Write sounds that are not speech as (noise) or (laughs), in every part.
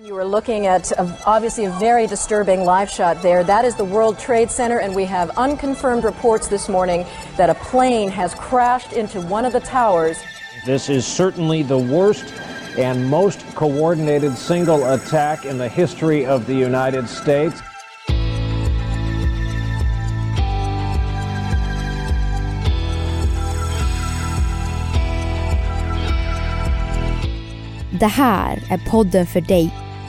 You are looking at a, obviously a very disturbing live shot there. That is the World Trade Center, and we have unconfirmed reports this morning that a plane has crashed into one of the towers. This is certainly the worst and most coordinated single attack in the history of the United States. Det här är podden för dig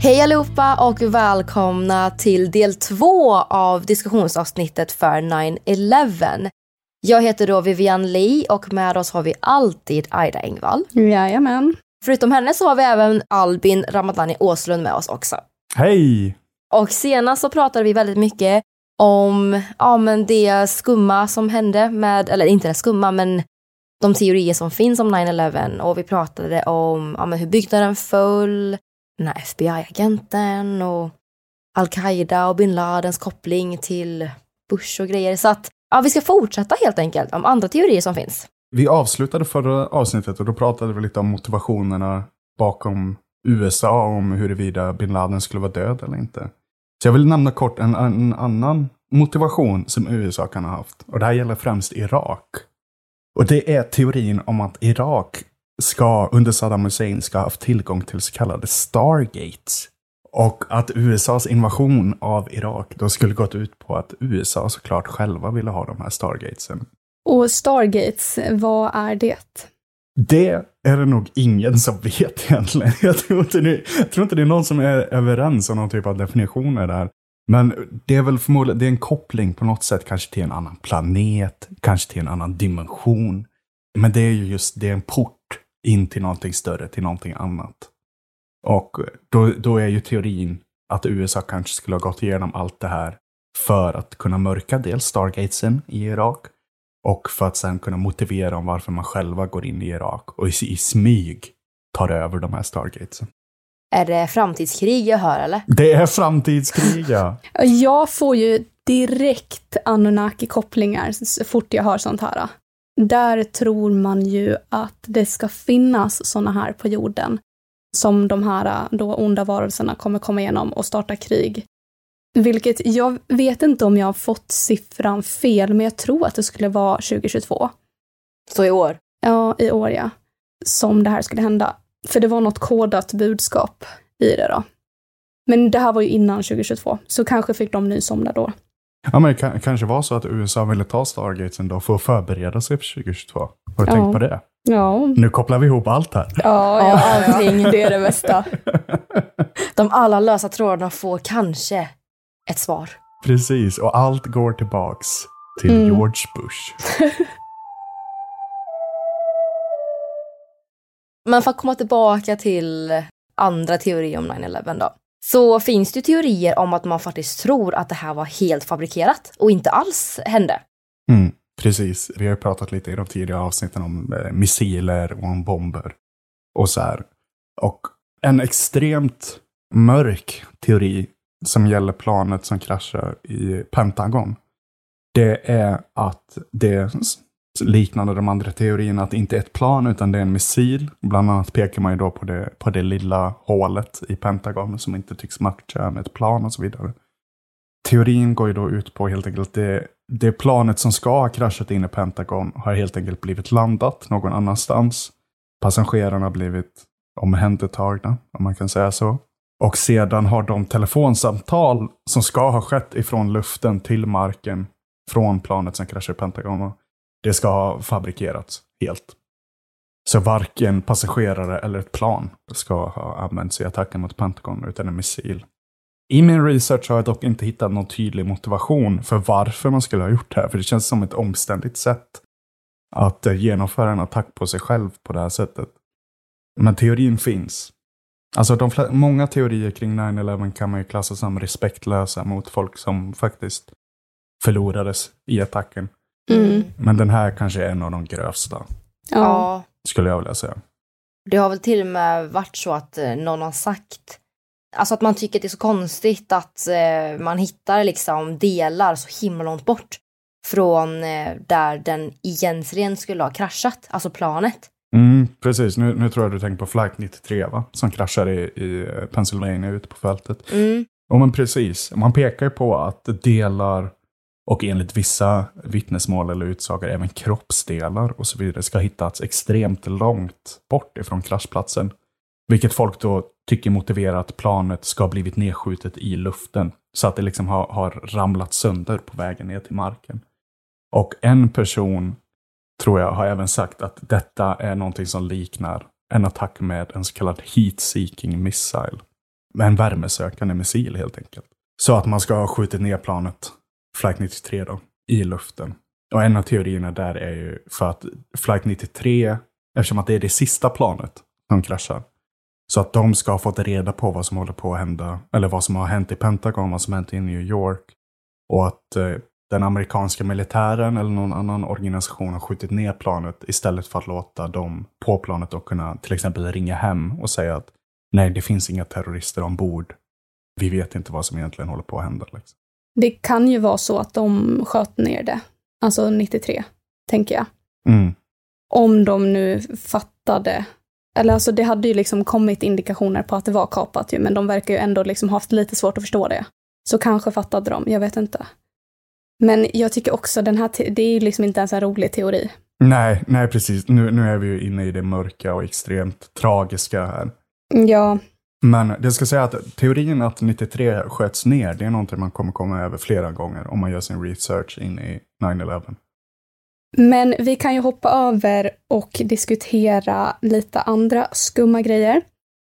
Hej allihopa och välkomna till del två av diskussionsavsnittet för 9-11. Jag heter då Vivian Lee och med oss har vi alltid Aida Engvall. Jajamän. Förutom henne så har vi även Albin Ramadani Åslund med oss också. Hej! Och senast så pratade vi väldigt mycket om ja, men det skumma som hände med, eller inte det skumma, men de teorier som finns om 9-11 och vi pratade om ja, men hur byggnaden föll, den här FBI-agenten och Al-Qaida och bin Ladens koppling till Bush och grejer. Så att ja, vi ska fortsätta helt enkelt om andra teorier som finns. Vi avslutade förra avsnittet och då pratade vi lite om motivationerna bakom USA, om huruvida bin Laden skulle vara död eller inte. Så jag vill nämna kort en, en annan motivation som USA kan ha haft. Och det här gäller främst Irak. Och det är teorin om att Irak ska, under Saddam Hussein, ska ha haft tillgång till så kallade Stargates. Och att USAs invasion av Irak då skulle gått ut på att USA såklart själva ville ha de här Stargatesen. Och Stargates, vad är det? Det är det nog ingen som (laughs) vet egentligen. Jag tror inte det, jag tror inte det är någon som är överens om någon typ av definitioner där. Men det är väl förmodligen det är en koppling på något sätt, kanske till en annan planet, kanske till en annan dimension. Men det är ju just, det är en port in till någonting större, till någonting annat. Och då, då är ju teorin att USA kanske skulle ha gått igenom allt det här för att kunna mörka dels Stargatesen i Irak och för att sen kunna motivera om varför man själva går in i Irak och i, i smyg tar över de här Stargatesen. Är det framtidskrig jag hör eller? Det är framtidskrig ja. (laughs) Jag får ju direkt Anunnaki-kopplingar så fort jag hör sånt här. Där tror man ju att det ska finnas såna här på jorden som de här då onda varelserna kommer komma igenom och starta krig. Vilket jag vet inte om jag har fått siffran fel, men jag tror att det skulle vara 2022. Så i år? Ja, i år ja. Som det här skulle hända. För det var något kodat budskap i det då. Men det här var ju innan 2022, så kanske fick de nys om det då. Ja, men det kan, kanske var så att USA ville ta Stargates ändå för att förbereda sig för 2022. Har du Ja. tänkt på det? Ja. Nu kopplar vi ihop allt här. Ja, ja, allting. Det är det bästa. (laughs) De alla lösa trådarna får kanske ett svar. Precis, och allt går tillbaks till Mm. George Bush. Men för att komma tillbaka till andra teorier om 9-11 då. Så finns det ju teorier om att man faktiskt tror att det här var helt fabrikerat och inte alls hände. Mm, precis, vi har ju pratat lite i de tidigare avsnitten om eh, missiler och om bomber. Och så här. Och en extremt mörk teori som gäller planet som kraschar i Pentagon. Det är att det liknande de andra teorierna, att det inte är ett plan utan det är en missil. Bland annat pekar man ju då på det, på det lilla hålet i Pentagon som inte tycks matcha med ett plan och så vidare. Teorin går ju då ut på helt enkelt det, det planet som ska ha kraschat in i Pentagon har helt enkelt blivit landat någon annanstans. Passagerarna har blivit omhändertagna, om man kan säga så. Och sedan har de telefonsamtal som ska ha skett ifrån luften till marken från planet som kraschar i Pentagon. Det ska ha fabrikerats helt. Så varken passagerare eller ett plan ska ha använts i attacken mot Pentagon utan en missil. I min research har jag dock inte hittat någon tydlig motivation för varför man skulle ha gjort det här. För det känns som ett omständigt sätt att eh, genomföra en attack på sig själv på det här sättet. Men teorin finns. Alltså de många teorier kring 9-11 kan man ju klassa som respektlösa mot folk som faktiskt förlorades i attacken. Mm. Men den här kanske är en av de grövsta, Ja. Skulle jag vilja säga. det har väl till och med varit så att eh, någon har sagt Alltså att man tycker att det är så konstigt att eh, man hittar liksom delar så himla långt bort från eh, där den egentligen skulle ha kraschat, alltså planet. Mm, precis, nu, nu tror jag du tänker på Flight 93 va? Som kraschade i, i Pennsylvania ute på fältet. Mm. Ja men precis, man pekar ju på att delar och enligt vissa vittnesmål eller utsagor även kroppsdelar och så vidare ska ha hittats extremt långt bort ifrån kraschplatsen. Vilket folk då tycker motiverar att planet ska ha blivit nedskjutet i luften. Så att det liksom har, har ramlat sönder på vägen ner till marken. Och en person, tror jag, har även sagt att detta är någonting som liknar en attack med en så kallad heat-seeking missile. Med en värmesökande missil helt enkelt. Så att man ska ha skjutit ner planet, Flight 93 då, i luften. Och en av teorierna där är ju för att Flight 93, eftersom att det är det sista planet som kraschar, så att de ska ha fått reda på vad som håller på att hända, eller vad som har hänt i Pentagon, vad som hänt i New York. Och att eh, den amerikanska militären eller någon annan organisation har skjutit ner planet istället för att låta dem på planet och kunna till exempel ringa hem och säga att nej, det finns inga terrorister ombord. Vi vet inte vad som egentligen håller på att hända. Liksom. Det kan ju vara så att de sköt ner det. Alltså 93, tänker jag. Mm. Om de nu fattade. Eller alltså det hade ju liksom kommit indikationer på att det var kapat ju, men de verkar ju ändå liksom haft lite svårt att förstå det. Så kanske fattade de, jag vet inte. Men jag tycker också den här, te- det är ju liksom inte ens en rolig teori. Nej, nej precis. Nu, nu är vi ju inne i det mörka och extremt tragiska här. Ja, Men det ska säga att teorin att 93 sköts ner, det är någonting man kommer komma över flera gånger om man gör sin research in i 9-11. men vi kan ju hoppa över och diskutera lite andra skumma grejer.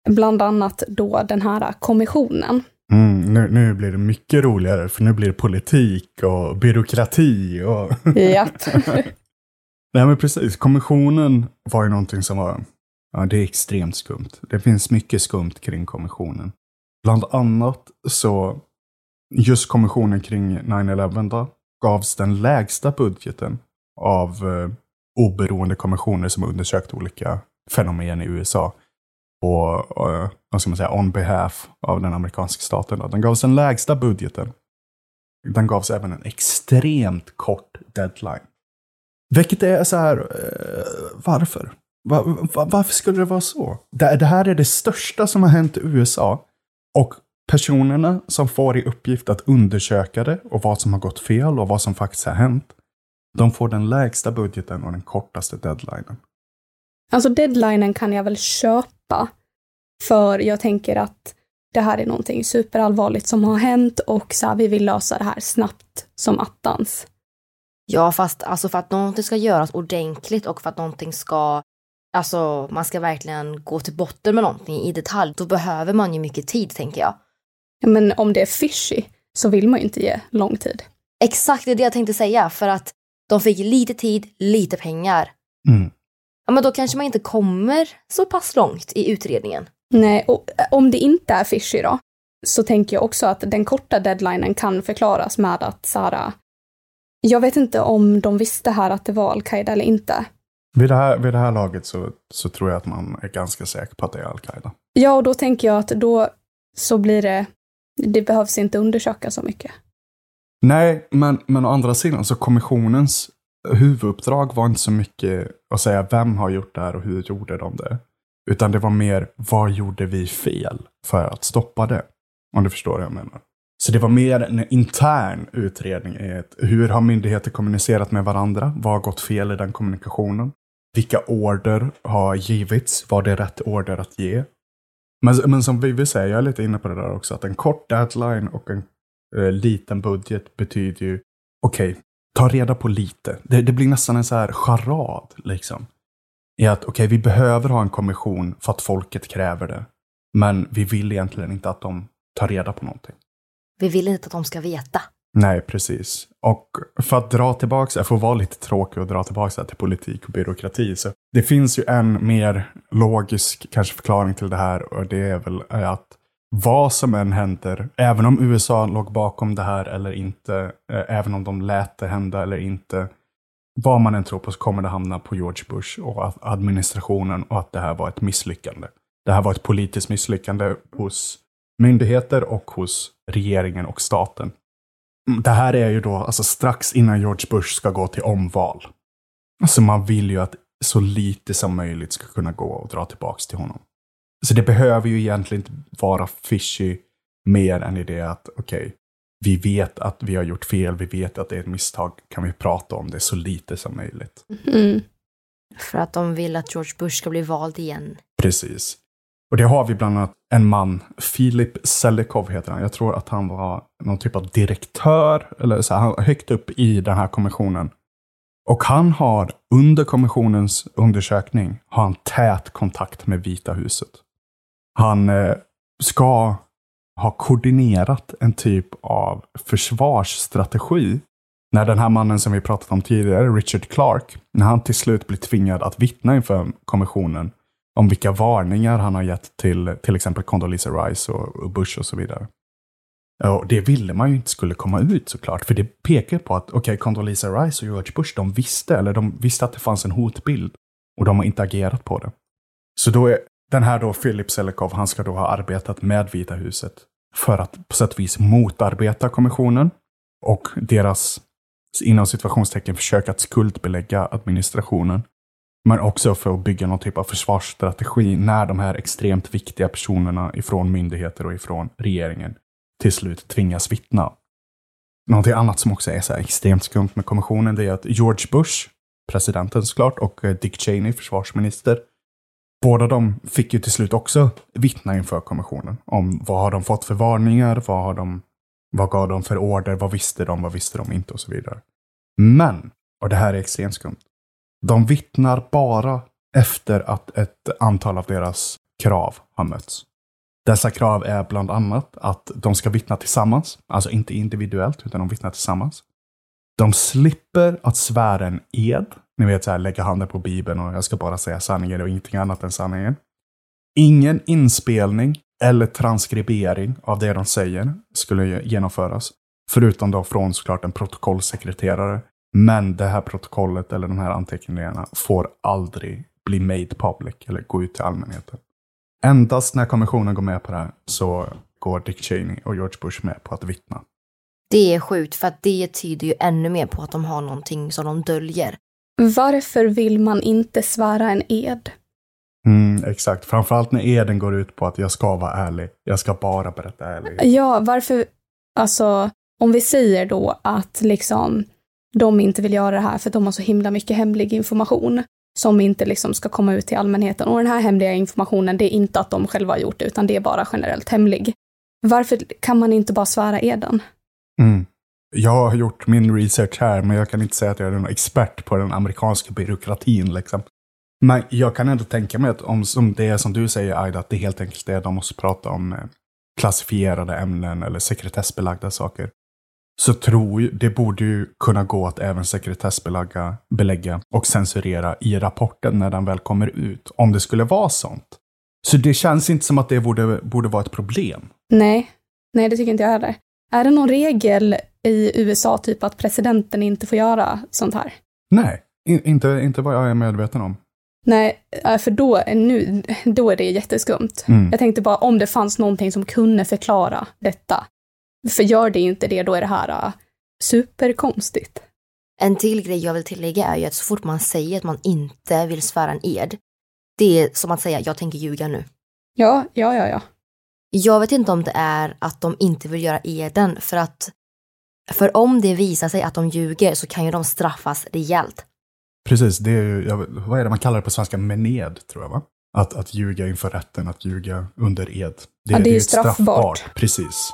Bland annat då den här kommissionen. Mm, nu, nu blir det mycket roligare, för nu blir det politik och byråkrati och... Japp. (laughs) Nej men precis, kommissionen var ju någonting som var, ja det är extremt skumt. Det finns mycket skumt kring kommissionen. Bland annat så, just kommissionen kring 9-11 då, gavs den lägsta budgeten av eh, oberoende kommissioner som undersökt olika fenomen i USA. Och, eh, vad ska man säga, on behalf av den amerikanska staten. Då. Den gavs den lägsta budgeten. Den gavs även en extremt kort deadline. Vilket är så här, eh, varför? Va, va, varför skulle det vara så? Det, det här är det största som har hänt i USA. Och personerna som får i uppgift att undersöka det och vad som har gått fel och vad som faktiskt har hänt. De får den lägsta budgeten och den kortaste deadlinen. Alltså deadlinen kan jag väl köpa. För jag tänker att det här är någonting superallvarligt som har hänt och så här, vi vill lösa det här snabbt som attans. Ja, fast alltså för att någonting ska göras ordentligt och för att någonting ska, alltså man ska verkligen gå till botten med någonting i detalj, då behöver man ju mycket tid tänker jag. Men om det är fishy så vill man ju inte ge lång tid. Exakt, det är det jag tänkte säga, för att de fick lite tid, lite pengar. Mm. Ja, men då kanske man inte kommer så pass långt i utredningen. Nej, och eh, om det inte är fishy då, så tänker jag också att den korta deadlinen kan förklaras med att Sara, jag vet inte om de visste här att det var al-Qaida eller inte. Vid det här, vid det här laget så, så tror jag att man är ganska säker på att det är al-Qaida. Ja, och då tänker jag att då så blir det, det behövs inte undersöka så mycket. Nej, men, men å andra sidan så kommissionens huvuduppdrag var inte så mycket att säga vem har gjort det här och hur gjorde de det. Utan det var mer, vad gjorde vi fel för att stoppa det? Om du förstår vad jag menar. Så det var mer en intern utredning. hur har myndigheter kommunicerat med varandra? Vad har gått fel i den kommunikationen? Vilka order har givits? Var det rätt order att ge? Men, men som Vivi säger, jag är lite inne på det där också, att en kort deadline och en eh, liten budget betyder ju, okej, okay, ta reda på lite. Det, det, blir nästan en så här charad, liksom. I att, okej, okay, vi behöver ha en kommission för att folket kräver det. Men vi vill egentligen inte att de tar reda på någonting. Vi vill inte att de ska veta. Nej, precis. Och för att dra tillbaka, jag får vara lite tråkig och dra tillbaka till politik och byråkrati. Så det finns ju en mer logisk kanske förklaring till det här och det är väl att vad som än händer, även om USA låg bakom det här eller inte, eh, även om de lät det hända eller inte, vad man än tror på så kommer det hamna på George Bush och administrationen och att det här var ett misslyckande. Det här var ett politiskt misslyckande hos myndigheter och hos regeringen och staten. Mm, det här är ju då alltså strax innan George Bush ska gå till omval. Alltså man vill ju att så lite som möjligt ska kunna gå och dra tillbaks till honom. Så det behöver ju egentligen inte vara fishy mer än i det att okej, okay, vi vet att vi har gjort fel, vi vet att det är ett misstag, kan vi prata om det så lite som möjligt. Mm. För att de vill att George Bush ska bli vald igen. Precis. Och det har vi bland annat en man, Filip Selikov heter han. Jag tror att han var någon typ av direktör, eller så här, högt upp i den här kommissionen. Och han har under kommissionens undersökning har han tät kontakt med Vita huset. Han eh, ska ha koordinerat en typ av försvarsstrategi när den här mannen som vi pratat om tidigare, Richard Clark, när han till slut blir tvingad att vittna inför kommissionen om vilka varningar han har gett till till exempel Condoleezza Rice och, Bush och så vidare. Och det ville man ju inte skulle komma ut såklart, för det pekar på att okej, okay, Condoleezza Rice och George Bush, de visste, eller de visste att det fanns en hotbild och de har inte agerat på det. Så då är den här då Philip Selikov, han ska då ha arbetat med Vita huset för att på sätt och vis motarbeta kommissionen och deras inom situationstecken försök att skuldbelägga administrationen. Men också för att bygga någon typ av försvarsstrategi när de här extremt viktiga personerna ifrån myndigheter och ifrån regeringen till slut tvingas vittna. Någonting annat som också är så extremt skumt med kommissionen det är att George Bush, presidenten såklart, och eh, Dick Cheney, försvarsminister, båda de fick ju till slut också vittna inför kommissionen om vad har de fått för varningar, vad har de, vad gav de för order, vad visste de, vad visste de inte och så vidare. Men, och det här är extremt skumt, de vittnar bara efter att ett antal av deras krav har mötts. Dessa krav är bland annat att de ska vittna tillsammans, alltså inte individuellt, utan de vittnar tillsammans. De slipper att svära en ed, ni vet så här, lägga handen på bibeln och jag ska bara säga sanningen och ingenting annat än sanningen. Ingen inspelning eller transkribering av det de säger skulle genomföras. Förutom då från såklart en protokollsekreterare men det här protokollet eller de här anteckningarna får aldrig bli made public eller gå ut till allmänheten. Endast när kommissionen går med på det här så går Dick Cheney och George Bush med på att vittna. Det är sjukt för att det tyder ju ännu mer på att de har någonting som de döljer. Varför vill man inte svära en ed? Mm, exakt, framförallt när eden går ut på att jag ska vara ärlig. Jag ska bara berätta ärligt. Ja, varför, alltså, om vi säger då att liksom de inte vill göra det här för att de har så himla mycket hemlig information som inte liksom ska komma ut till allmänheten. Och den här hemliga informationen, det är inte att de själva har gjort det, utan det är bara generellt hemlig. Varför kan man inte bara svära eden? Mm. Jag har gjort min research här, men jag kan inte säga att jag är någon expert på den amerikanska byråkratin. Liksom. Men jag kan ändå tänka mig att om som det är som du säger, Aida, att det helt enkelt är att de måste prata om eh, klassifierade ämnen eller sekretessbelagda saker. Så tror ju, det borde ju kunna gå att även sekretessbelägga belägga och censurera i rapporten när den väl kommer ut. Om det skulle vara sånt. Så det känns inte som att det borde, borde vara ett problem. Nej, nej det tycker inte jag heller. Är det någon regel i USA, typ att presidenten inte får göra sånt här? Nej, in, inte, inte vad jag är medveten om. Nej, för då, nu, då är det jätteskumt. Mm. Jag tänkte bara om det fanns någonting som kunde förklara detta. För gör det inte det, då är det här uh, superkonstigt. En till grej jag vill tillägga är ju att så fort man säger att man inte vill svära en ed, det är som att säga jag tänker ljuga nu. Ja, ja, ja, ja. Jag vet inte om det är att de inte vill göra eden för att för om det visar sig att de ljuger så kan ju de straffas rejält. Precis, det är ju, jag, vad är det man kallar det på svenska? Mened, tror jag va? Att, att ljuga inför rätten, att ljuga under ed. Det, Ja, det är ju ett straffbart. Precis.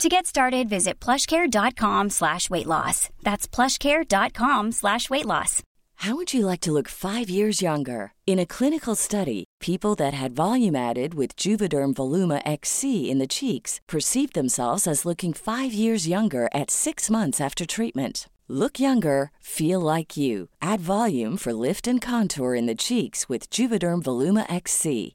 To get started, visit plushcare.com slash weight loss. That's plushcare.com slash weight loss. How would you like to look five years younger? In a clinical study, people that had volume added with Juvederm Voluma XC in the cheeks perceived themselves as looking five years younger at six months after treatment. Look younger, feel like you. Add volume for lift and contour in the cheeks with Juvederm Voluma XC.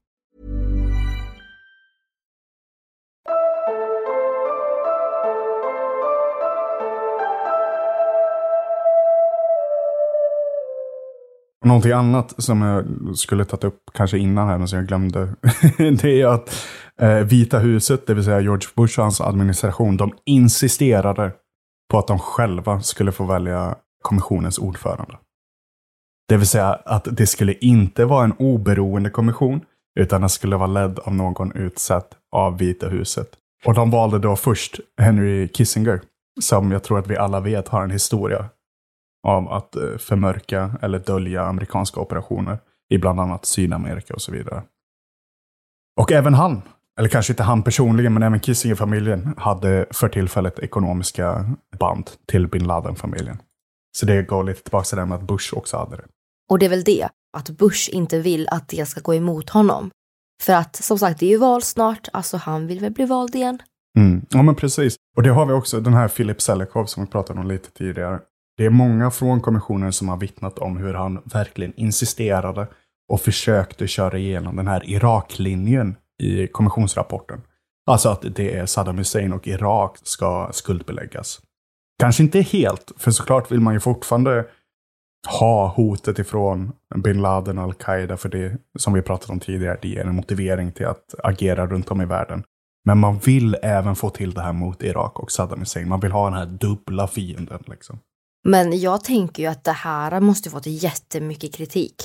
Någonting annat som jag skulle tagit upp kanske innan här, men som jag glömde. (laughs) det är att eh, Vita huset, det vill säga George Bush och hans administration, de insisterade på att de själva skulle få välja kommissionens ordförande. Det vill säga att det skulle inte vara en oberoende kommission, utan den skulle vara ledd av någon utsatt av Vita huset. Och de valde då först Henry Kissinger, som jag tror att vi alla vet har en historia av att eh, förmörka eller dölja amerikanska operationer i bland annat Sydamerika och så vidare. Och även han, eller kanske inte han personligen, men även Kissinger-familjen hade för tillfället ekonomiska band till bin Laden-familjen. Så det går lite tillbaka till det med att Bush också hade det. Och det är väl det, att Bush inte vill att det ska gå emot honom. För att som sagt, det är ju val snart, alltså han vill väl bli vald igen. Mm. Ja, men precis. Och det har vi också, den här Philip Selekov som vi pratade om lite tidigare. Det är många från kommissionen som har vittnat om hur han verkligen insisterade och försökte köra igenom den här Iraklinjen i kommissionsrapporten. Alltså att det är Saddam Hussein och Irak ska skuldbeläggas. Kanske inte helt, för såklart vill man ju fortfarande ha hotet ifrån bin Laden och al-Qaida, för det som vi pratat om tidigare, det ger en motivering till att agera runt om i världen. Men man vill även få till det här mot Irak och Saddam Hussein. Man vill ha den här dubbla fienden. Liksom. Men jag tänker ju att det här måste fått jättemycket kritik.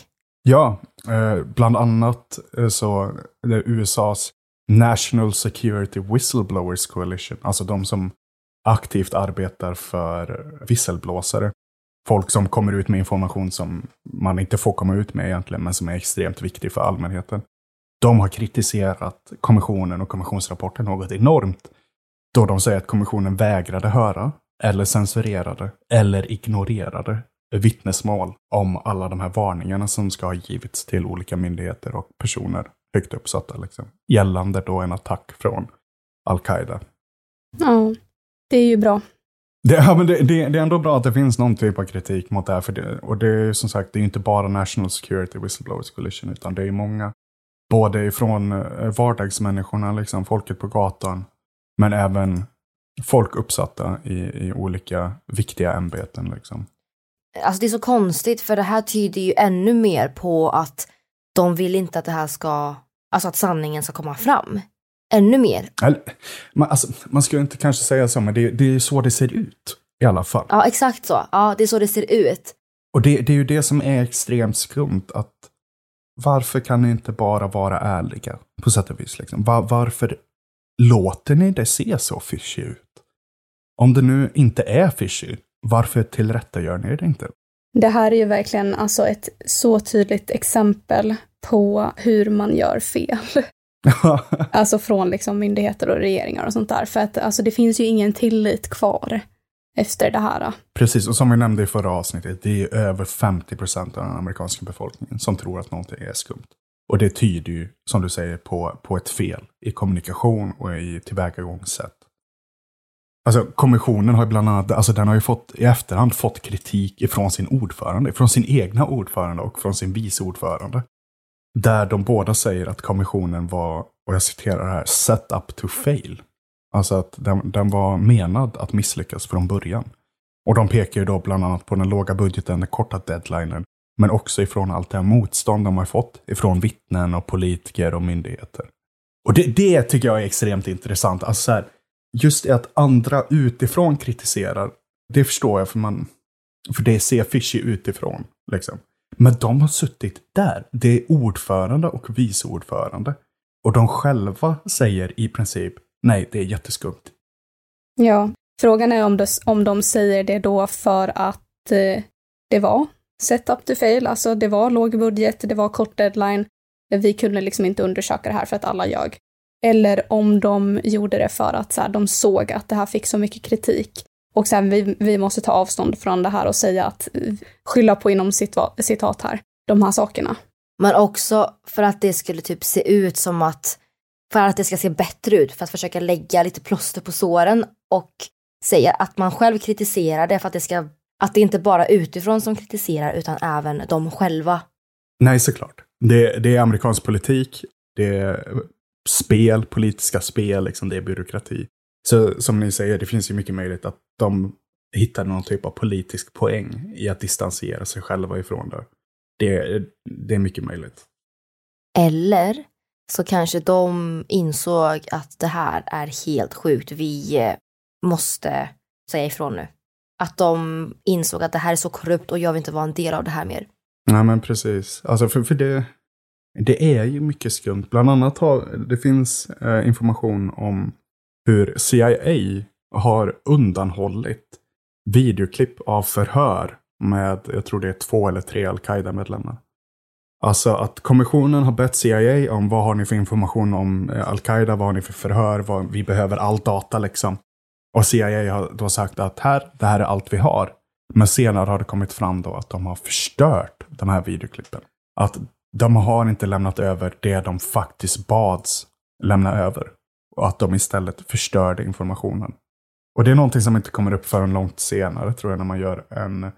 Ja, eh, bland annat eh, så det är USAs National Security Whistleblowers Coalition, alltså de som aktivt arbetar för visselblåsare. Folk som kommer ut med information som man inte får komma ut med egentligen, men som är extremt viktig för allmänheten. De har kritiserat kommissionen och kommissionsrapporten något enormt, då de säger att kommissionen vägrade höra, eller censurerade, eller ignorerade vittnesmål om alla de här varningarna som ska ha givits till olika myndigheter och personer högt uppsatta, liksom, gällande då en attack från al-Qaida. Ja, det är ju bra. Det, ja, men det, det, det, är ändå bra att det finns någon typ av kritik mot det här. För det, och det är som sagt, det är inte bara National Security Whistleblowers Coalition, utan det är många. Både ifrån eh, vardagsmänniskorna, liksom folket på gatan, men även folk uppsatta i, i olika viktiga ämbeten. Liksom. Alltså det är så konstigt, för det här tyder ju ännu mer på att de vill inte att det här ska, alltså att sanningen ska komma fram. Ännu mer. man, alltså, man ska inte kanske säga så, men det, det är så det ser ut i alla fall. Ja, exakt så. Ja, det är så det ser ut. Och det, det är ju det som är extremt skumt, att varför kan ni inte bara vara ärliga på sätt och vis? Liksom? Var, varför låter ni det se så fishy ut? Om det nu inte är fishy, varför tillrättagör ni det inte? Det här är ju verkligen alltså ett så tydligt exempel på hur man gör fel. (laughs) alltså från liksom myndigheter och regeringar och sånt där. För att alltså, det finns ju ingen tillit kvar efter det här. Precis, och som vi nämnde i förra avsnittet, det är över 50 procent av den amerikanska befolkningen som tror att någonting är skumt. Och det tyder ju, som du säger, på, på ett fel i kommunikation och i tillvägagångssätt. Alltså kommissionen har bland annat, alltså den har ju fått i efterhand fått kritik ifrån sin ordförande, från sin egna ordförande och från sin vice ordförande. Där de båda säger att kommissionen var, och jag citerar här, set up to fail. Alltså att den, den var menad att misslyckas från början. Och de pekar ju då bland annat på den låga budgeten, den korta deadlinen, men också ifrån allt det här motstånd de har fått ifrån vittnen och politiker och myndigheter. Och det, det tycker jag är extremt intressant. Alltså så här, just det att andra utifrån kritiserar, det förstår jag för man, för det ser fishy utifrån. Liksom. Men de har suttit där. Det är ordförande och vice ordförande. Och de själva säger i princip, nej, det är jätteskumt. Ja, frågan är om, det, om de säger det då för att eh, det var set up to fail, alltså det var låg budget, det var kort deadline, vi kunde liksom inte undersöka det här för att alla ljög. Eller om de gjorde det för att så här, de såg att det här fick så mycket kritik. Och sen vi, vi måste ta avstånd från det här och säga att, skylla på inom citat här, de här sakerna. Men också för att det skulle typ se ut som att, för att det ska se bättre ut, för att försöka lägga lite plåster på såren och säga att man själv kritiserar det för att det ska, att det inte bara utifrån som kritiserar utan även de själva. Nej, såklart. Det, det är amerikansk politik. Det är spel, politiska spel, liksom, det är byråkrati. Så som ni säger, det finns ju mycket möjligt att de hittar någon typ av politisk poäng i att distansera sig själva ifrån det. Det, det är mycket möjligt. Eller så kanske de insåg att det här är helt sjukt. Vi eh, måste säga ifrån nu. Att de insåg att det här är så korrupt och jag vill inte vara en del av det här mer. Nej men precis. Alltså för, för det, det är ju mycket skumt. Bland annat har det finns eh, information om hur CIA har undanhållit videoklipp av förhör med, jag tror det är två eller tre al-Qaida-medlemmar. Alltså att kommissionen har bett CIA om vad har ni för information om eh, al-Qaida, vad har ni för förhör, vad, vi behöver all data liksom. Och CIA har då sagt att här, det här är allt vi har. Men senare har det kommit fram då att de har förstört de här videoklippen. Att de har inte lämnat över det de faktiskt bads lämna över. Och att de istället förstörde informationen. Och det är någonting som inte kommer upp förrän långt senare, tror jag, när man gör en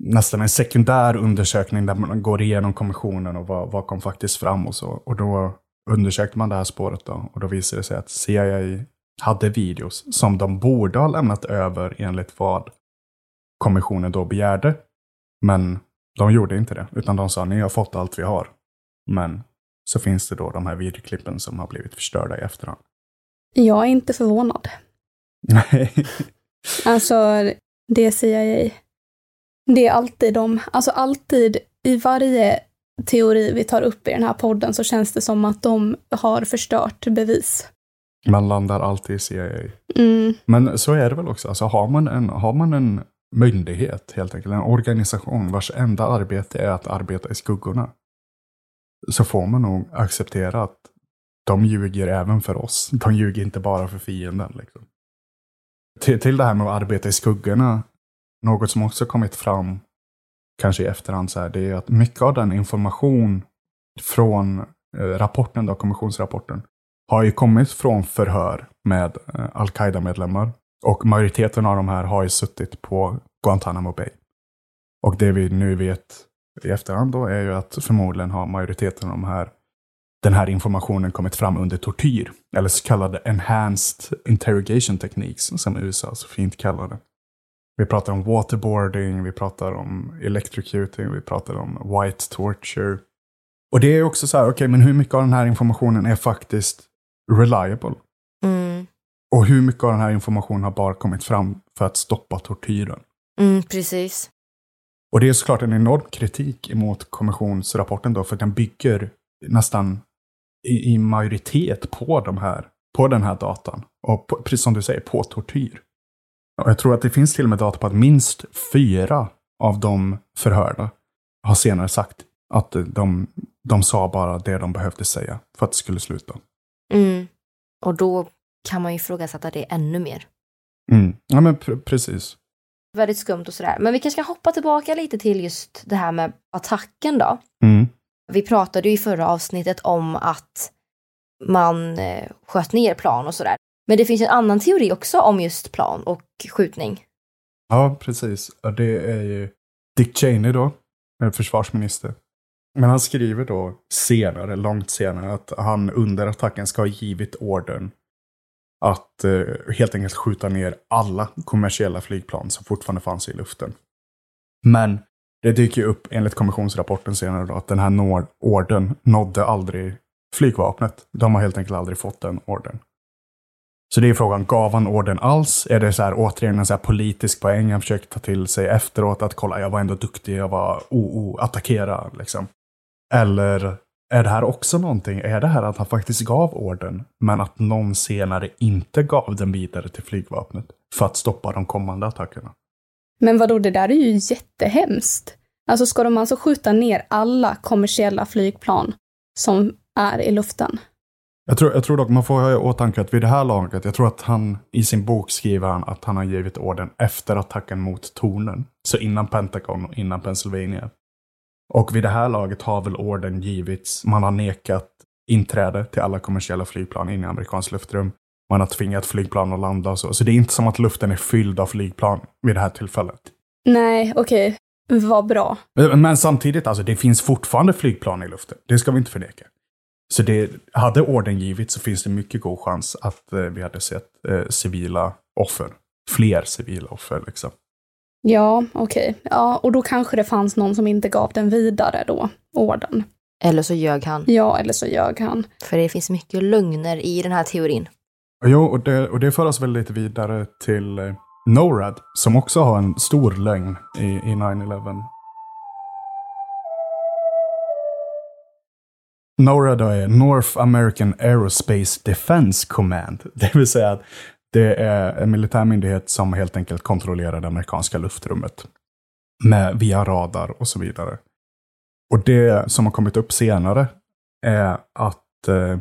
nästan en sekundär undersökning där man går igenom kommissionen och vad, vad kom faktiskt fram och så. Och då undersökte man det här spåret då. Och då visade det sig att CIA hade videos som de borde ha lämnat över enligt vad kommissionen då begärde. Men de gjorde inte det, utan de sa ni har fått allt vi har. Men så finns det då de här videoklippen som har blivit förstörda i efterhand. Jag är inte förvånad. Nej. (laughs) Alltså, det är CIA. Det är alltid de, alltså alltid i varje teori vi tar upp i den här podden så känns det som att de har förstört bevis. Man landar alltid i CIA. Mm. Men så är det väl också. Alltså har man en, har man en myndighet, helt enkelt, en organisation vars enda arbete är att arbeta i skuggorna, så får man nog acceptera att de ljuger även för oss. De ljuger inte bara för fienden. Liksom. Till, till det här med att arbeta i skuggorna, något som också kommit fram, kanske i efterhand, så här, det är att mycket av den information från eh, rapporten, då, kommissionsrapporten, har ju kommit från förhör med eh, al-Qaida-medlemmar. Och majoriteten av de här har ju suttit på Guantanamo Bay. Och det vi nu vet i efterhand då är ju att förmodligen har majoriteten av de här, den här informationen kommit fram under tortyr. Eller så kallade enhanced interrogation techniques, som USA så fint kallar det. Vi pratar om waterboarding, vi pratar om electrocuting, vi pratar om white torture. Och det är också så här, okej, okay, men hur mycket av den här informationen är faktiskt reliable? Och hur mycket av den här informationen har bara kommit fram för att stoppa tortyren? Mm, precis. Och det är såklart en enorm kritik emot kommissionsrapporten då, för den bygger nästan i, i majoritet på, de här, på den här datan. Och på, precis som du säger, på tortyr. Och jag tror att det finns till och med data på att minst fyra av de förhörda har senare sagt att de, de sa bara det de behövde säga för att det skulle sluta. Mm. Och då kan man ju ifrågasätta det ännu mer. Mm. Ja, men pr precis. Väldigt skumt och sådär. Men vi kanske ska hoppa tillbaka lite till just det här med attacken då. Mm. Vi pratade ju i förra avsnittet om att man eh, sköt ner plan och sådär. Men det finns en annan teori också om just plan och skjutning. Ja, precis. Det är ju Dick Cheney då, försvarsminister. Men han skriver då senare, långt senare, att han under attacken ska ha givit ordern att eh, helt enkelt skjuta ner alla kommersiella flygplan som fortfarande fanns i luften. Men det dyker ju upp enligt kommissionsrapporten senare då att den här ordern nådde aldrig flygvapnet. De har helt enkelt aldrig fått den ordern. Så det är frågan, gav han orden alls? Är det så här, återigen en så här politisk poäng han försöker ta till sig efteråt? Att kolla, jag var ändå duktig, jag var o-o, attackera liksom. Eller är det här också någonting, är det här att han faktiskt gav orden, men att någon senare inte gav den vidare till flygvapnet för att stoppa de kommande attackerna? Men vadå, det där är ju jättehemskt. Alltså ska de alltså skjuta ner alla kommersiella flygplan som är i luften? Jag tror, jag tror dock man får ha i åtanke att vid det här laget, jag tror att han i sin bok skriver han att han har givit orden efter attacken mot tornen. Så innan Pentagon och innan Pennsylvania. Och vid det här laget har väl orden givits, man har nekat inträde till alla kommersiella flygplan in i amerikanskt luftrum. Man har tvingat flygplan att landa och så. Så det är inte som att luften är fylld av flygplan vid det här tillfället. Nej, okej. Okay. Vad bra. Men samtidigt, alltså det finns fortfarande flygplan i luften. Det ska vi inte förneka. Så det, hade orden givits så finns det mycket god chans att eh, vi hade sett eh, civila offer. Fler civila offer liksom. Ja, okej. Okay. Ja, och då kanske det fanns någon som inte gav den vidare då, orden. Eller så ljög han. Ja, eller så ljög han. För det finns mycket lögner i den här teorin. Jo, och det, och det för oss väl lite vidare till eh, NORAD, som också har en stor lögn i, i 9-11. NORAD är North American Aerospace Defense Command. (laughs) Det vill säga att det är en militär myndighet som helt enkelt kontrollerar det amerikanska luftrummet. Med, via radar och så vidare. Och det som har kommit upp senare är att eh,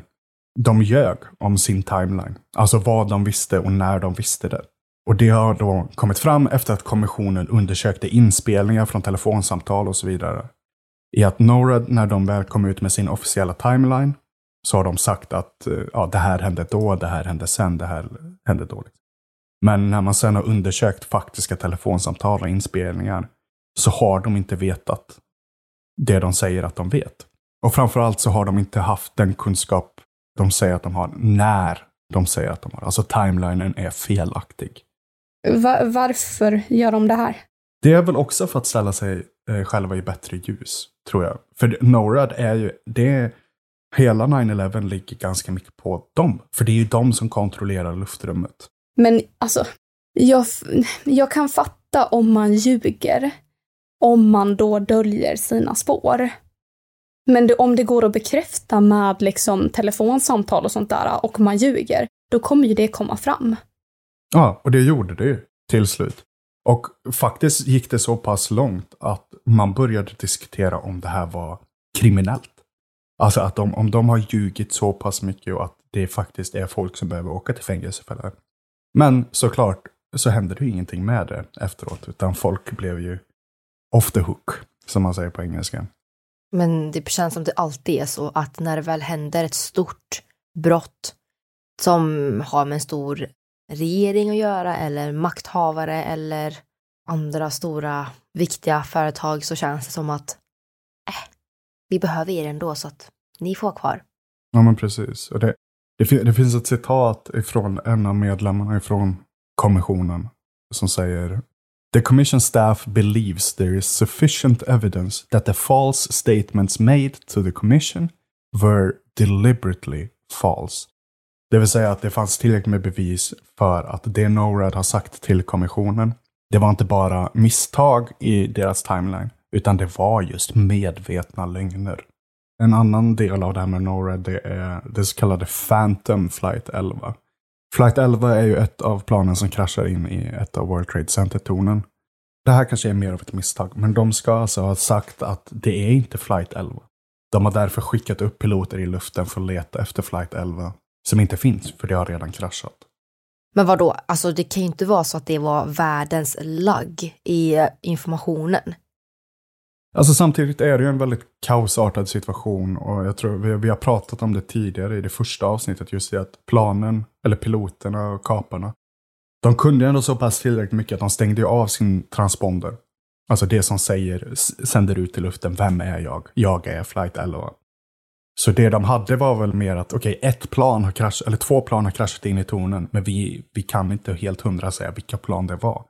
de ljög om sin timeline. Alltså vad de visste och när de visste det. Och det har då kommit fram efter att kommissionen undersökte inspelningar från telefonsamtal och så vidare. I att NORAD, när de väl kom ut med sin officiella timeline, så har de sagt att eh, ja, det här hände då, det här hände sen, det här hände då. Men när man sen har undersökt faktiska telefonsamtal och inspelningar så har de inte vetat det de säger att de vet. Och framförallt så har de inte haft den kunskap de säger att de har när de säger att de har. Alltså timelinen är felaktig. Va varför gör de det här? Det är väl också för att ställa sig eh, själva i bättre ljus, tror jag. För NORAD är ju, det hela 9-11 ligger ganska mycket på dem. För det är ju de som kontrollerar luftrummet. Men alltså, jag, jag kan fatta om man ljuger. Om man då döljer sina spår. Men det, om det går att bekräfta med liksom telefonsamtal och sånt där och man ljuger, då kommer ju det komma fram. Ja, och det gjorde det ju till slut. Och faktiskt gick det så pass långt att man började diskutera om det här var kriminellt. Alltså att de, om de har ljugit så pass mycket och att det faktiskt är folk som behöver åka till fängelse för det här. Men såklart så hände det ju ingenting med det efteråt, utan folk blev ju off the hook, som man säger på engelska. Men det känns som det alltid är så att när det väl händer ett stort brott som har med en stor regering att göra eller makthavare eller andra stora viktiga företag så känns det som att vi behöver er ändå så att ni får vara kvar. Ja men precis. Och det, det, det finns ett citat ifrån en av medlemmarna ifrån kommissionen som säger The commission staff believes there is sufficient evidence that the false statements made to the commission were deliberately false. Det vill säga att det fanns tillräckligt med bevis för att det NORAD har sagt till kommissionen, det var inte bara misstag i deras timeline, utan det var just medvetna lögner. En annan del av det här med NORAD, det är det så kallade Phantom Flight 11. Flight 11 är ju ett av planen som kraschar in i ett av World Trade Center-tornen. Det här kanske är mer av ett misstag, men de ska alltså ha sagt att det är inte Flight 11. De har därför skickat upp piloter i luften för att leta efter Flight 11, som inte finns, för det har redan kraschat. Men vad då? alltså det kan ju inte vara så att det var världens lagg i eh, informationen. Alltså samtidigt är det ju en väldigt kaosartad situation och jag tror vi, vi har pratat om det tidigare i det första avsnittet, just i att planen, eller piloterna och kaparna, de kunde ändå så pass tillräckligt mycket att de stängde av sin transponder. Alltså det som säger, sänder ut i luften, vem är jag? Jag är flight 11. Så det de hade var väl mer att, okej, okay, ett plan har kraschat, eller två plan har kraschat in i tornen, men vi, vi kan inte helt hundra säga vilka plan det var.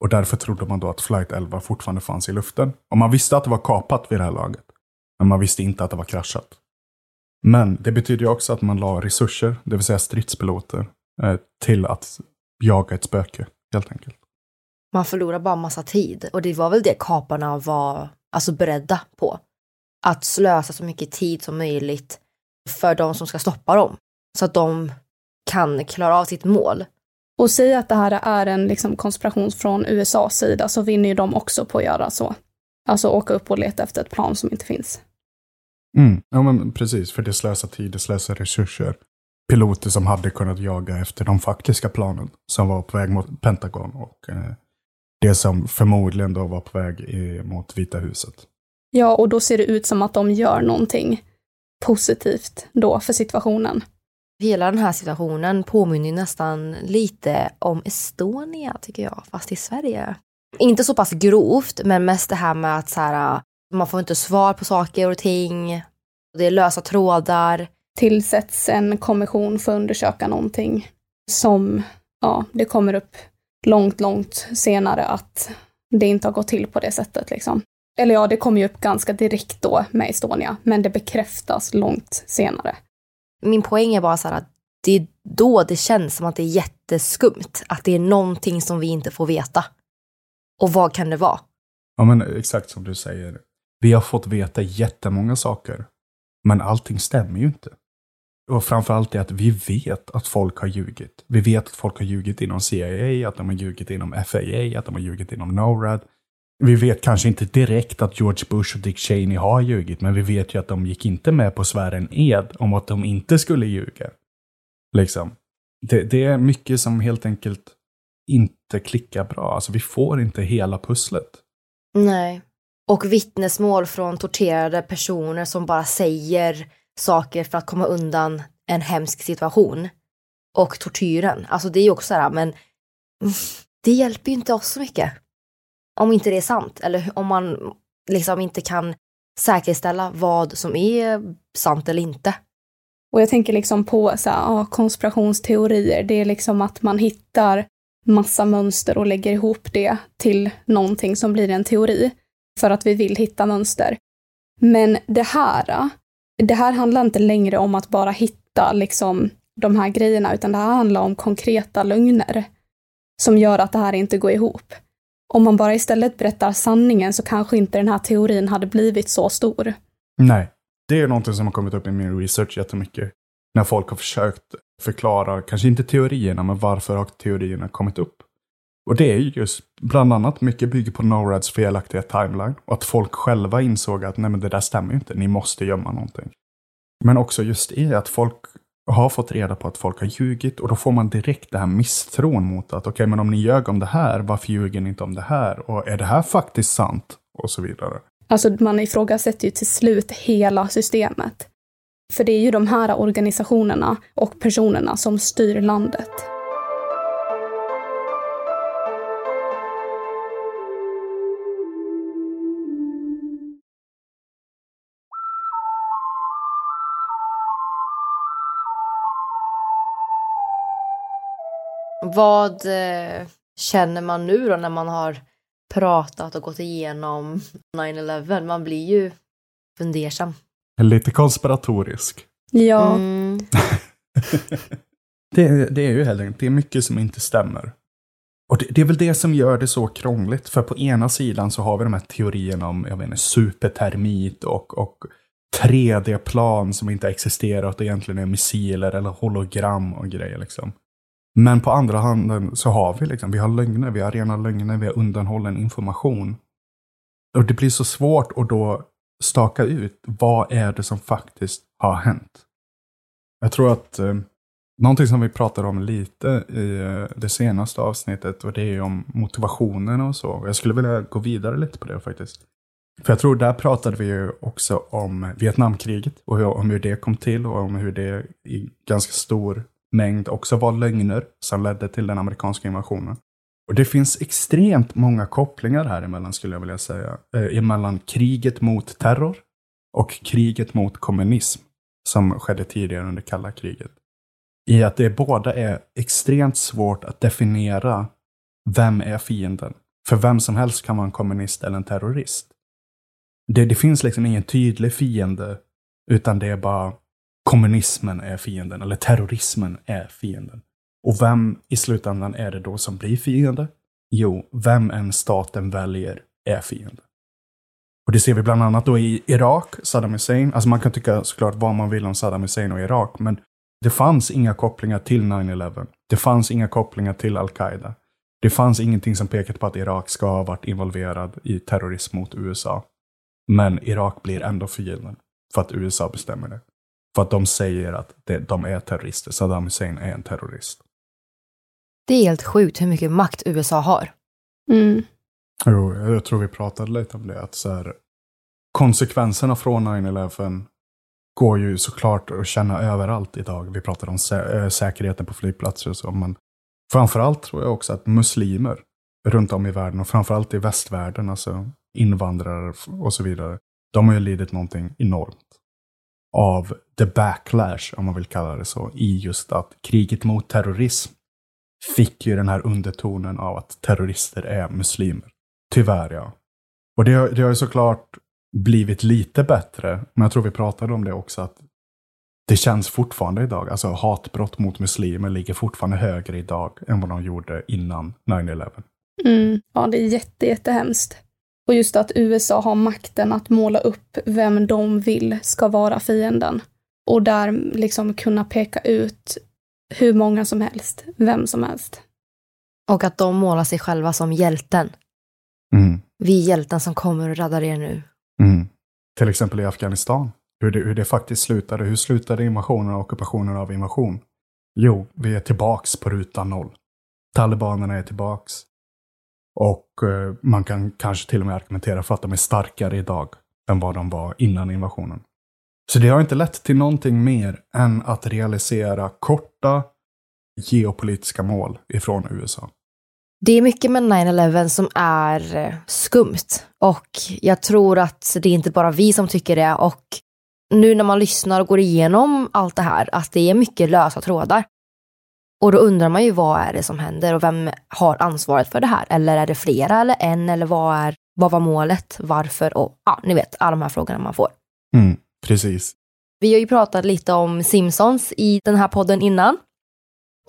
Och därför trodde man då att flight 11 fortfarande fanns i luften. Och man visste att det var kapat vid det här laget. Men man visste inte att det var kraschat. Men det betyder ju också att man la resurser, det vill säga stridspiloter, eh, till att jaga ett spöke, helt enkelt. Man förlorar bara massa tid och det var väl det kaparna var alltså beredda på. Att slösa så mycket tid som möjligt för de som ska stoppa dem. Så att de kan klara av sitt mål. Och säga att det här är en liksom konspiration från USAs sida så vinner ju de också på att göra så. Alltså åka upp och leta efter ett plan som inte finns. Mm. Ja men precis, för det slösar tid, det slösar resurser piloter som hade kunnat jaga efter de faktiska planen som var på väg mot Pentagon och eh, det som förmodligen då var på väg i, mot Vita huset. Ja, och då ser det ut som att de gör någonting positivt då för situationen. Hela den här situationen påminner nästan lite om Estonia, tycker jag, fast i Sverige. Inte så pass grovt, men mest det här med att så här, man får inte svar på saker och ting. Det är lösa trådar tillsätts en kommission för att undersöka någonting som, ja, det kommer upp långt, långt senare att det inte har gått till på det sättet liksom. Eller ja, det kommer ju upp ganska direkt då med Estonia, men det bekräftas långt senare. Min poäng är bara så här att det är då det känns som att det är jätteskumt, att det är någonting som vi inte får veta. Och vad kan det vara? Ja, men exakt som du säger. Vi har fått veta jättemånga saker, men allting stämmer ju inte. Och framförallt är att vi vet att folk har ljugit. Vi vet att folk har ljugit inom CIA, att de har ljugit inom FAA, att de har ljugit inom NORAD. Vi vet kanske inte direkt att George Bush och Dick Cheney har ljugit, men vi vet ju att de gick inte med på att svära en ed om att de inte skulle ljuga. Liksom. Det, det är mycket som helt enkelt inte klickar bra. Alltså vi får inte hela pusslet. Nej. Och vittnesmål från torterade personer som bara säger saker för att komma undan en hemsk situation. Och tortyren, alltså det är ju också så här, men det hjälper ju inte oss så mycket. Om inte det är sant, eller om man liksom inte kan säkerställa vad som är sant eller inte. Och jag tänker liksom på så här, ja, konspirationsteorier, det är liksom att man hittar massa mönster och lägger ihop det till någonting som blir en teori. För att vi vill hitta mönster. Men det här det här handlar inte längre om att bara hitta liksom de här grejerna, utan det här handlar om konkreta lögner som gör att det här inte går ihop. Om man bara istället berättar sanningen så kanske inte den här teorin hade blivit så stor. Nej, det är någonting som har kommit upp i min research jättemycket. När folk har försökt förklara, kanske inte teorierna, men varför har teorierna kommit upp? Och det är ju just, bland annat, mycket bygger på NORADs felaktiga timeline. Och att folk själva insåg att nej men det där stämmer ju inte, ni måste gömma någonting. Men också just i att folk har fått reda på att folk har ljugit och då får man direkt det här misstron mot att okej, okay, men om ni ljög om det här, varför ljuger ni inte om det här? Och är det här faktiskt sant? Och så vidare. Alltså man ifrågasätter ju till slut hela systemet. För det är ju de här organisationerna och personerna som styr landet. Vad eh, känner man nu då när man har pratat och gått igenom 9-11? Man blir ju fundersam. Lite konspiratorisk. Ja. Mm. (laughs) det, det, är ju enkelt, det är mycket som inte stämmer. Och det, det, är väl det som gör det så krångligt. För på ena sidan så har vi de här teorierna om jag vet inte, supertermit och, och 3D-plan som inte existerat och egentligen är missiler eller hologram och grejer liksom. Men på andra handen så har vi liksom, vi har lögner, vi har rena lögner, vi har undanhållen information. Och det blir så svårt att då staka ut vad är det som faktiskt har hänt. Jag tror att eh, någonting som vi pratade om lite i eh, det senaste avsnittet och det är om motivationen och så. Jag skulle vilja gå vidare lite på det faktiskt. För jag tror där pratade vi ju också om Vietnamkriget och om hur det kom till och om hur det i ganska stor mängd också var lögner som ledde till den amerikanska invasionen. Och det finns extremt många kopplingar här emellan skulle jag vilja säga. Eh, emellan kriget mot terror och kriget mot kommunism som skedde tidigare under kalla kriget. I att det båda är extremt svårt att definiera vem är fienden. För vem som helst kan vara en kommunist eller en terrorist. Det, det finns liksom ingen tydlig fiende, utan det är bara kommunismen är fienden, eller terrorismen är fienden. Och vem i slutändan är det då som blir fiende? Jo, vem än staten väljer är fiende. Och det ser vi bland annat då i Irak, Saddam Hussein. Alltså man kan tycka såklart vad man vill om Saddam Hussein och Irak, men det fanns inga kopplingar till 9-11. Det fanns inga kopplingar till Al-Qaida. Det fanns ingenting som pekade på att Irak ska ha varit involverad i terrorism mot USA. Men Irak blir ändå fienden, för att USA bestämmer det. För att de säger att de är terrorister. Saddam Hussein är en terrorist. Det är helt sjukt hur mycket makt USA har. Mm. Jo, jag tror vi pratade lite om det. Att så här, konsekvenserna från 9-11 går ju såklart att känna överallt idag. Vi pratar om sä äh, säkerheten på flygplatser och så. Men framförallt tror jag också att muslimer runt om i världen och framförallt i västvärlden, alltså invandrare och så vidare, de har ju lidit någonting enormt av the backlash, om man vill kalla det så, i just att kriget mot terrorism fick ju den här undertonen av att terrorister är muslimer. Tyvärr ja. Och det, har, det har ju såklart blivit lite bättre, men jag tror vi pratade om det också, att det känns fortfarande idag, alltså hatbrott mot muslimer ligger fortfarande högre idag än vad de gjorde innan 9-11. Mm, ja, det är jätte, jättehemskt. Och just att USA har makten att måla upp vem de vill ska vara fienden. Och där liksom kunna peka ut hur många som helst, vem som helst. Och att de målar sig själva som hjälten. Mm. Vi är hjälten som kommer och räddar er nu. Mm. Till exempel i Afghanistan. Hur det, hur det faktiskt slutade. Hur slutade invasionen och ockupationen av invasion? Jo, vi är tillbaks på ruta noll. Talibanerna är tillbaks. Och eh, man kan kanske till och med argumentera för att de är starkare idag än vad de var innan invasionen. Så det har inte lett till någonting mer än att realisera korta geopolitiska mål ifrån USA. Det är mycket med 9-11 som är eh, skumt och jag tror att det är inte bara vi som tycker det och nu när man lyssnar och går igenom allt det här att det är mycket lösa trådar. Och då undrar man ju vad är det som händer och vem har ansvaret för det här? Eller är det flera eller en eller vad, är, vad var målet? Varför? Och ja, ni vet alla de här frågorna man får. Mm, precis. Vi har ju pratat lite om Simpsons i den här podden innan.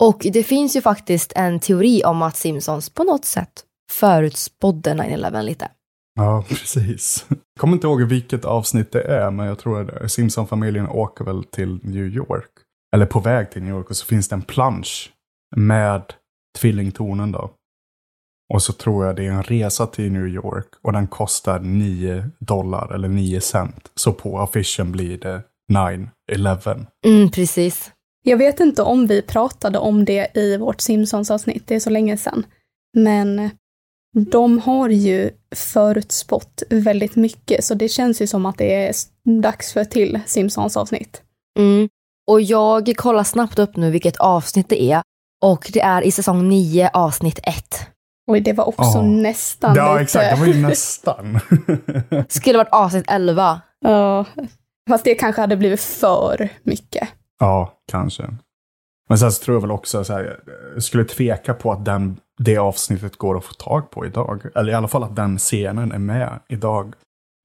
Och det finns ju faktiskt en teori om att Simpsons på något sätt förutspådde 9-11 lite. Ja, precis. Jag kommer inte ihåg vilket avsnitt det är, men jag tror att Simpson-familjen åker väl till New York. Eller på väg till New York och så finns det en plansch med tvillingtornen då. Och så tror jag det är en resa till New York och den kostar 9 dollar eller 9 cent. Så på affischen blir det 9-11. Mm, precis. Jag vet inte om vi pratade om det i vårt Simpsons-avsnitt, det är så länge sedan. Men de har ju förutspått väldigt mycket, så det känns ju som att det är dags för ett till Simpsons-avsnitt. Mm. Och jag kollar snabbt upp nu vilket avsnitt det är. Och det är i säsong 9, avsnitt 1. Oj, det var också Ja. nästan Ja, lite... exakt. Det var ju nästan. (laughs) Skulle varit avsnitt 11. Ja, fast det kanske hade blivit för mycket. ja, kanske. Men sen så tror jag väl också så här, jag skulle tveka på att den, det avsnittet går att få tag på idag. Eller i alla fall att den scenen är med idag.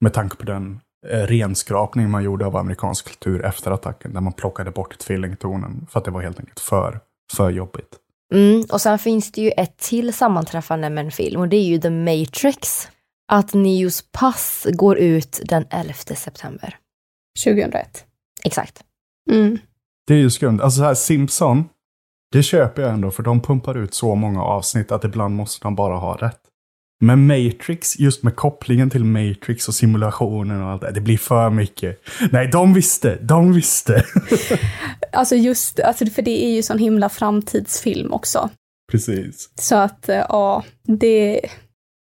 Med tanke på den eh, renskrapning man gjorde av amerikansk kultur efter attacken. Där man plockade bort tvillingtornen. För att det var helt enkelt för, för jobbigt. Mm. Och sen finns det ju ett till sammanträffande med en film och det är ju The Matrix. Att Neos pass går ut den 11 september. 2001. Exakt. Mm. Det är ju skumt. Alltså så här, Simpson, det köper jag ändå för de pumpar ut så många avsnitt att ibland måste de bara ha rätt. Men Matrix, just med kopplingen till Matrix och simulationen och allt det, det blir för mycket. Nej, de visste, de visste. (laughs) Alltså just, alltså för det är ju sån himla framtidsfilm också. Precis. Så att eh, ja, det,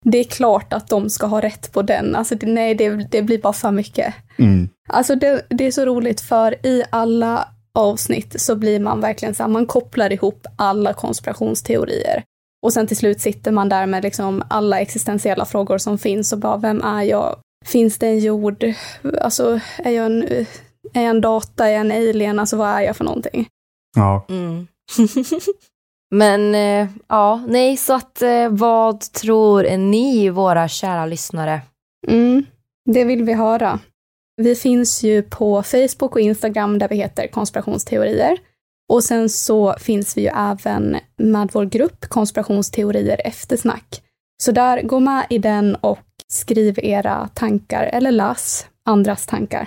det är klart att de ska ha rätt på den. Alltså det, nej, det, det blir bara för mycket. Mm. Alltså det, det är så roligt för i alla avsnitt så blir man verkligen så här, man kopplar ihop alla konspirationsteorier. Och sen till slut sitter man där med liksom alla existentiella frågor som finns och bara, vem är jag? Finns det en jord? Alltså, är jag en, är jag en data? Är jag en alien? Alltså, vad är jag för någonting? Ja. Mm. (laughs) Men eh, ja, nej, så att eh, vad tror ni, våra kära lyssnare? Mm, det vill vi höra. Vi finns ju på Facebook och Instagram där vi heter konspirationsteorier. Och sen så finns vi ju även med vår grupp konspirationsteorier eftersnack. Så där, gå med i den och skriv era tankar eller läs andras tankar.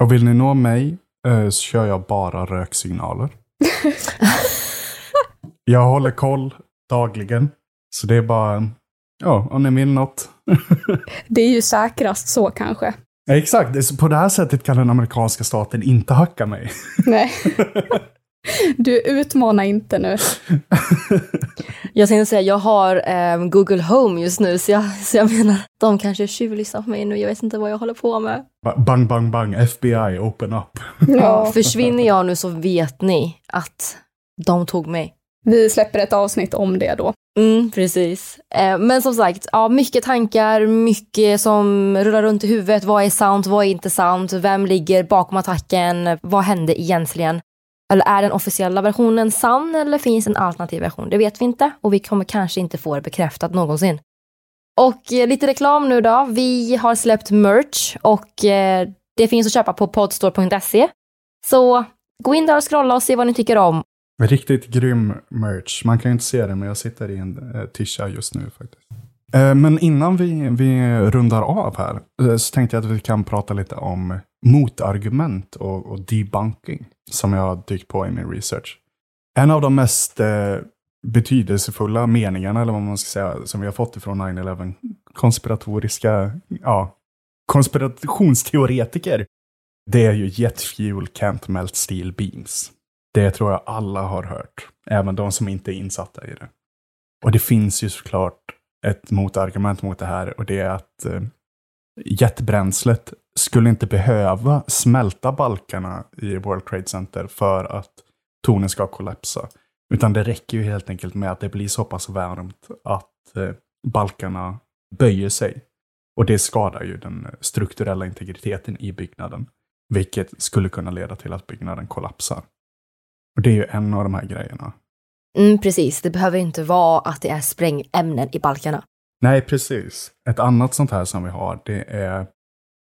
Och vill ni nå mig eh, så kör jag bara röksignaler. (laughs) jag håller koll dagligen. Så det är bara, ja, om ni vill något. (laughs) Det är ju säkrast så kanske. Ja, Exakt, på det här sättet kan den amerikanska staten inte hacka mig. Nej. (laughs) Du utmanar inte nu. (laughs) Jag tänkte säga, jag har eh, Google Home just nu, så jag, så jag menar, de kanske tjuvlyssnar på mig nu, jag vet inte vad jag håller på med. Ba- Bang, bang, bang, FBI, open up. Ja. Försvinner jag nu så vet ni att de tog mig. Vi släpper ett avsnitt om det då. Mm, precis. Eh, men som sagt, ja, mycket tankar, mycket som rullar runt i huvudet. Vad är sant, vad är inte sant? Vem ligger bakom attacken? Vad hände egentligen? Eller är den officiella versionen sann eller finns en alternativ version? Det vet vi inte och vi kommer kanske inte få det bekräftat någonsin. Och eh, lite reklam nu då. Vi har släppt merch och eh, det finns att köpa på podstore.se. Så gå in där och scrolla och se vad ni tycker om. Riktigt grym merch. Man kan ju inte se det, men jag sitter i en eh, tisha just nu faktiskt. Eh, men innan vi, vi rundar av här eh, så tänkte jag att vi kan prata lite om motargument och, och debunking som jag har dykt på i min research. En av de mest eh, betydelsefulla meningarna, eller vad man ska säga, som vi har fått ifrån 9-11 konspiratoriska, ja, konspirationsteoretiker, det är ju jet fuel can't melt steel beams. Det tror jag alla har hört, även de som inte är insatta i det. Och det finns ju såklart ett motargument mot det här och det är att eh, jetbränslet skulle inte behöva smälta balkarna i World Trade Center för att tornen ska kollapsa. Utan det räcker ju helt enkelt med att det blir så pass varmt att eh, balkarna böjer sig. Och det skadar ju den strukturella integriteten i byggnaden. Vilket skulle kunna leda till att byggnaden kollapsar. Och det är ju en av de här grejerna. Mm, precis, det behöver inte vara att det är sprängämnen i balkarna. Nej, precis. Ett annat sånt här som vi har, det är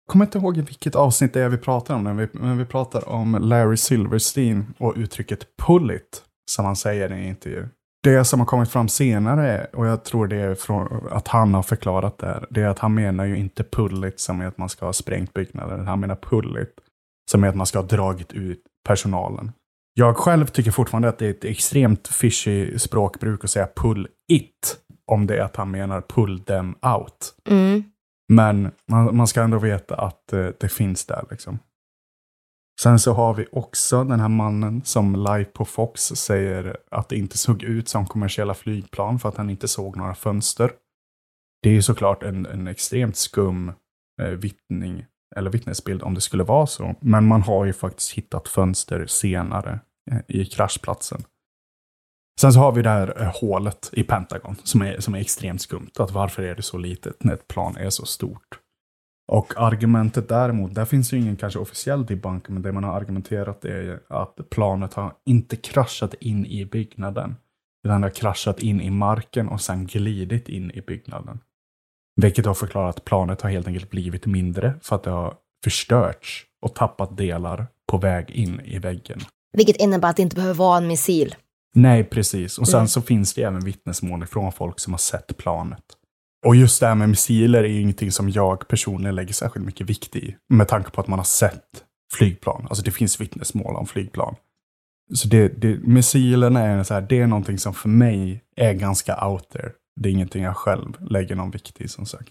kommer inte ihåg vilket avsnitt det är vi pratar om, men vi, men vi pratar om Larry Silverstein och uttrycket pull it, som han säger i en intervju. Det som har kommit fram senare, och jag tror det är från att han har förklarat det här, det är att han menar ju inte pull it som är att man ska ha sprängt byggnaden, Han menar pull it som är att man ska ha dragit ut personalen. Jag själv tycker fortfarande att det är ett extremt fishy språkbruk att säga pull it, om det är att han menar pull them out. Mm. Men man, man ska ändå veta att eh, det finns där liksom. Sen så har vi också den här mannen som live på Fox säger att det inte såg ut som kommersiella flygplan för att han inte såg några fönster. Det är ju såklart en, en extremt skum eh, vittning, eller vittnesbild om det skulle vara så. Men man har ju faktiskt hittat fönster senare i kraschplatsen. Sen så har vi det här eh, hålet i Pentagon som är, som är extremt skumt. Att varför är det så litet när ett plan är så stort? Och argumentet däremot, där finns ju ingen kanske officiell debunk, men det man har argumenterat är att planet har inte kraschat in i byggnaden. Utan det har kraschat in i marken och sen glidit in i byggnaden. Vilket har förklarat att planet har helt enkelt blivit mindre för att det har förstörts och tappat delar på väg in i väggen. Vilket innebär att det inte behöver vara en missil. Nej, precis. Och sen Mm. så finns det även vittnesmål från folk som har sett planet. Och just det här med missiler är ju ingenting som jag personligen lägger särskilt mycket vikt i. Med tanke på att man har sett flygplan. Alltså det finns vittnesmål om flygplan. Så det, det, missilerna är så här, det är någonting som för mig är ganska out there. Det är ingenting jag själv lägger någon vikt i som sagt.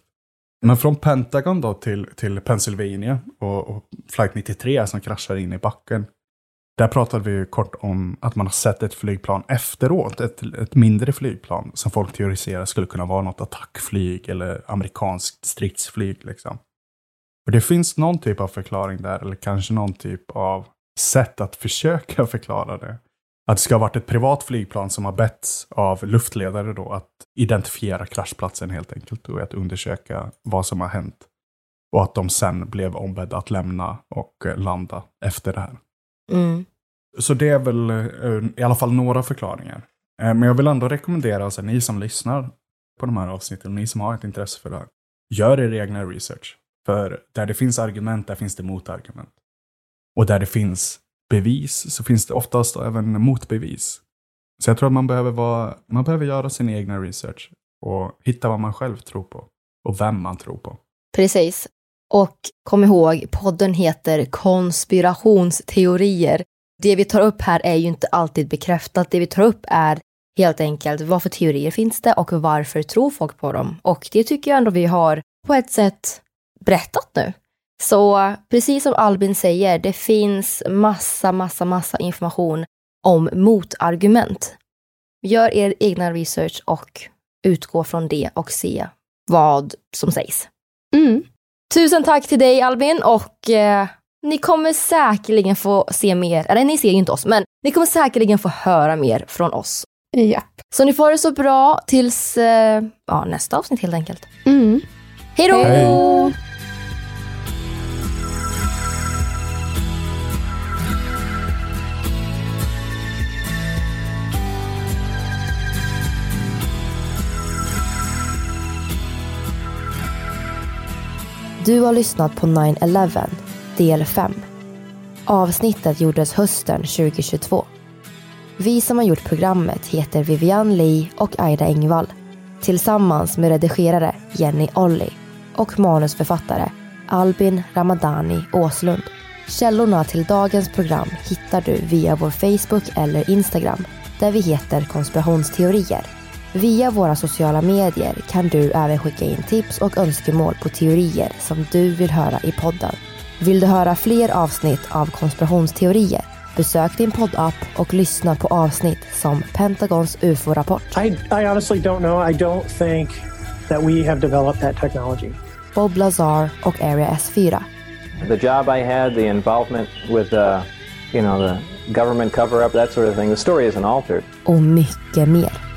Men från Pentagon då till, till Pennsylvania och, och flight 93 som kraschar in i backen. Där pratade vi ju kort om att man har sett ett flygplan efteråt, ett, ett mindre flygplan som folk teoriserar skulle kunna vara något attackflyg eller amerikanskt stridsflyg. Liksom. Och det finns någon typ av förklaring där, eller kanske någon typ av sätt att försöka (laughs) förklara det. Att det ska ha varit ett privat flygplan som har betts av luftledare då att identifiera kraschplatsen helt enkelt och att undersöka vad som har hänt. Och att de sen blev ombedda att lämna och eh, landa efter det här. Mm. Så det är väl eh, i alla fall några förklaringar. Eh, Men jag vill ändå rekommendera alltså, ni som lyssnar på de här avsnitten, ni som har ett intresse för det här. Gör er egna research. För där det finns argument, där finns det motargument. Och där det finns bevis så finns det oftast även motbevis. Så jag tror att man behöver, vara, man behöver göra sin egna research och hitta vad man själv tror på och vem man tror på. Precis. Och kom ihåg, podden heter konspirationsteorier. Det vi tar upp här är ju inte alltid bekräftat. Det vi tar upp är helt enkelt vad för teorier finns det och varför tror folk på dem? Och det tycker jag ändå vi har på ett sätt berättat nu. Så precis som Albin säger, det finns massa, massa, massa information om motargument. Gör er egna research och utgå från det och se vad som sägs. Mm. Tusen tack till dig Albin och eh, ni kommer säkerligen få se mer, eller ni ser ju inte oss, men ni kommer säkerligen få höra mer från oss. Japp. Så ni får det så bra tills eh, ja, nästa avsnitt helt enkelt. Mm. Hej då! Du har lyssnat på 9-11, del 5. Avsnittet gjordes hösten 2022. Vi som har gjort programmet heter Vivian Lee och Aida Engvall. Tillsammans med redigerare Jenny Olli och manusförfattare Albin Ramadani Åslund. Källorna till dagens program hittar du via vår Facebook eller Instagram där vi heter konspirationsteorier. Via våra sociala medier kan du även skicka in tips och önskemål på teorier som du vill höra i podden. Vill du höra fler avsnitt av konspirationsteorier? Besök din poddapp och lyssna på avsnitt som Pentagons UFO-rapport, I, I honestly don't know. I don't think that we have developed that technology. Bob Lazar och Area S4. The job I had, the involvement with, uh, you know, the government cover-up, that sort of thing. The story isn't altered. och mycket mer.